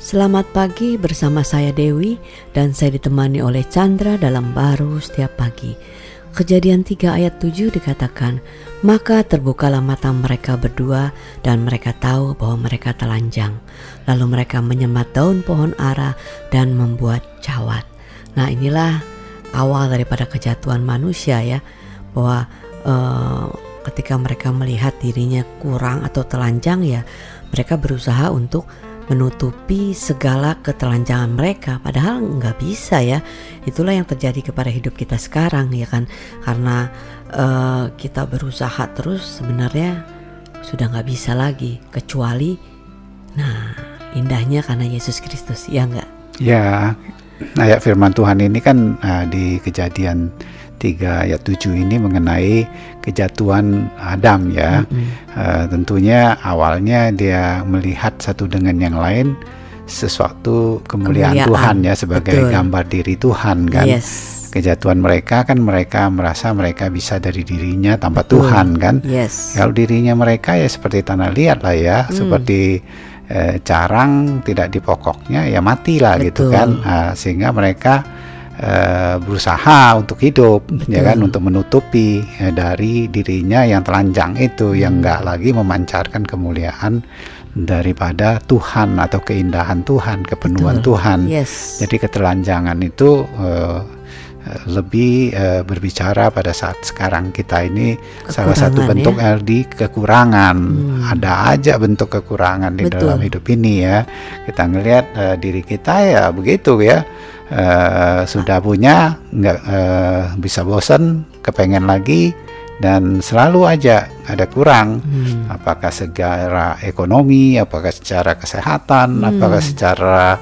Selamat pagi bersama saya Dewi dan saya ditemani oleh Chandra dalam baru setiap pagi. Kejadian 3 ayat 7 dikatakan, Maka terbukalah mata mereka berdua dan mereka tahu bahwa mereka telanjang. Lalu mereka menyemat daun pohon ara dan membuat cawat. Nah inilah awal daripada kejatuhan manusia ya, bahwa uh, ketika mereka melihat dirinya kurang atau telanjang ya, mereka berusaha untuk menutupi segala ketelanjangan mereka. Padahal nggak bisa ya. Itulah yang terjadi kepada hidup kita sekarang ya kan? Karena uh, kita berusaha terus sebenarnya sudah nggak bisa lagi. Kecuali nah indahnya karena Yesus Kristus ya nggak? Ya ayat firman Tuhan ini kan uh, di kejadian 3 ayat 7 ini mengenai kejatuhan Adam ya. Mm -hmm. uh, tentunya awalnya dia melihat satu dengan yang lain sesuatu kemuliaan, kemuliaan. Tuhan ya sebagai Betul. gambar diri Tuhan kan. Yes. Kejatuhan mereka kan mereka merasa mereka bisa dari dirinya tanpa Betul. Tuhan kan. Yes. Kalau dirinya mereka ya seperti tanah liat lah ya, mm. seperti eh, carang tidak di pokoknya ya matilah gitu kan. Uh, sehingga mereka uh, berusaha untuk hidup Betul. ya kan untuk menutupi ya, dari dirinya yang telanjang itu hmm. yang enggak lagi memancarkan kemuliaan daripada Tuhan atau keindahan Tuhan kepenuhan Betul. Tuhan yes. jadi ketelanjangan itu uh, lebih uh, berbicara pada saat sekarang kita ini kekurangan salah satu bentuk ya? LD kekurangan hmm. ada aja bentuk kekurangan di Betul. dalam hidup ini ya kita ngelihat uh, diri kita ya begitu ya uh, sudah punya nggak uh, bisa bosan kepengen lagi dan selalu aja ada kurang hmm. apakah secara ekonomi apakah secara kesehatan hmm. apakah secara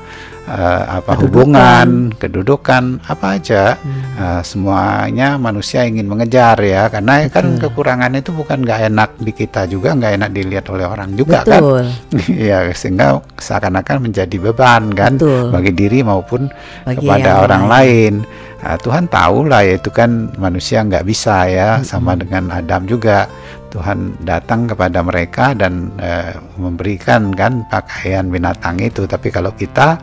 uh, apa kedudukan. hubungan, kedudukan, apa aja hmm. uh, semuanya manusia ingin mengejar ya karena kan Betul. kan kekurangan itu bukan nggak enak di kita juga nggak enak dilihat oleh orang juga kan. Betul. kan ya sehingga seakan-akan menjadi beban kan Betul. bagi diri maupun bagi kepada orang lain. lain. Nah, Tuhan tahu lah ya itu kan manusia nggak bisa ya hmm. sama dengan Adam juga Tuhan datang kepada mereka dan uh, memberikan kan pakaian binatang itu tapi kalau kita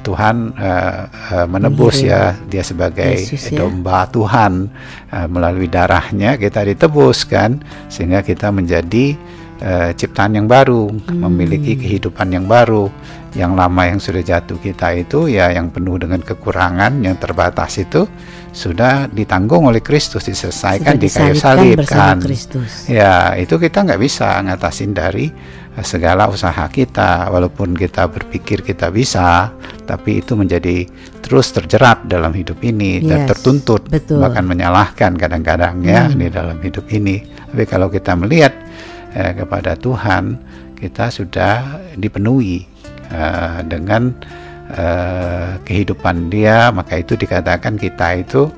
Tuhan uh, uh, menebus ya dia sebagai Yesus, ya. domba Tuhan. Uh, melalui darahnya kita ditebus kan sehingga kita menjadi uh, ciptaan yang baru hmm. memiliki kehidupan yang baru. Yang lama yang sudah jatuh kita itu ya yang penuh dengan kekurangan yang terbatas itu sudah ditanggung oleh Kristus diselesaikan di kayu salib kan. Ya itu kita nggak bisa ngatasin dari segala usaha kita. Walaupun kita berpikir kita bisa tapi itu menjadi terus terjerat dalam hidup ini yes, dan tertuntut betul. bahkan menyalahkan kadang-kadang ya hmm. di dalam hidup ini tapi kalau kita melihat eh, kepada Tuhan kita sudah dipenuhi eh, dengan eh, kehidupan Dia maka itu dikatakan kita itu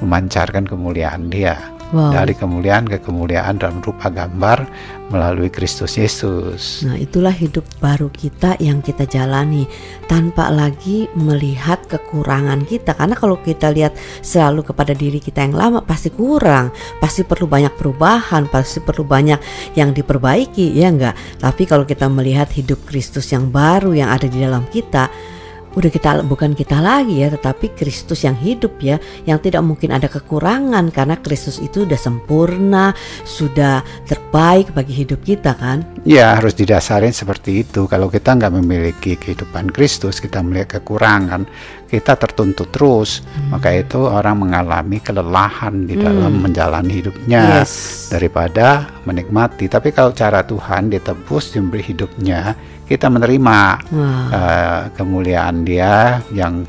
memancarkan kemuliaan Dia wow. dari kemuliaan ke kemuliaan dalam rupa gambar melalui Kristus Yesus. Nah, itulah hidup baru kita yang kita jalani tanpa lagi melihat kekurangan kita karena kalau kita lihat selalu kepada diri kita yang lama pasti kurang, pasti perlu banyak perubahan, pasti perlu banyak yang diperbaiki, ya enggak? Tapi kalau kita melihat hidup Kristus yang baru yang ada di dalam kita, udah kita bukan kita lagi ya tetapi Kristus yang hidup ya yang tidak mungkin ada kekurangan karena Kristus itu sudah sempurna sudah terbaik bagi hidup kita kan? Ya harus didasarin seperti itu. Kalau kita nggak memiliki kehidupan Kristus kita melihat kekurangan kita tertuntut terus hmm. maka itu orang mengalami kelelahan di dalam hmm. menjalani hidupnya yes. daripada menikmati tapi kalau cara Tuhan ditebus diberi hidupnya kita menerima uh, kemuliaan Dia yang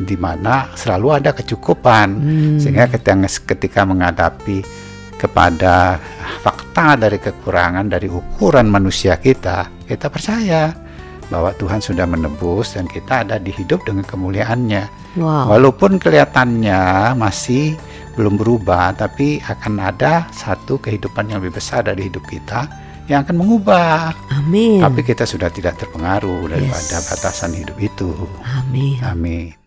di mana selalu ada kecukupan hmm. sehingga ketika ketika menghadapi kepada fakta dari kekurangan dari ukuran manusia kita kita percaya bahwa Tuhan sudah menebus dan kita ada di hidup dengan kemuliaannya wow. walaupun kelihatannya masih belum berubah tapi akan ada satu kehidupan yang lebih besar dari hidup kita yang akan mengubah. Amin. Tapi kita sudah tidak terpengaruh daripada yes. batasan hidup itu. Amin. Amin.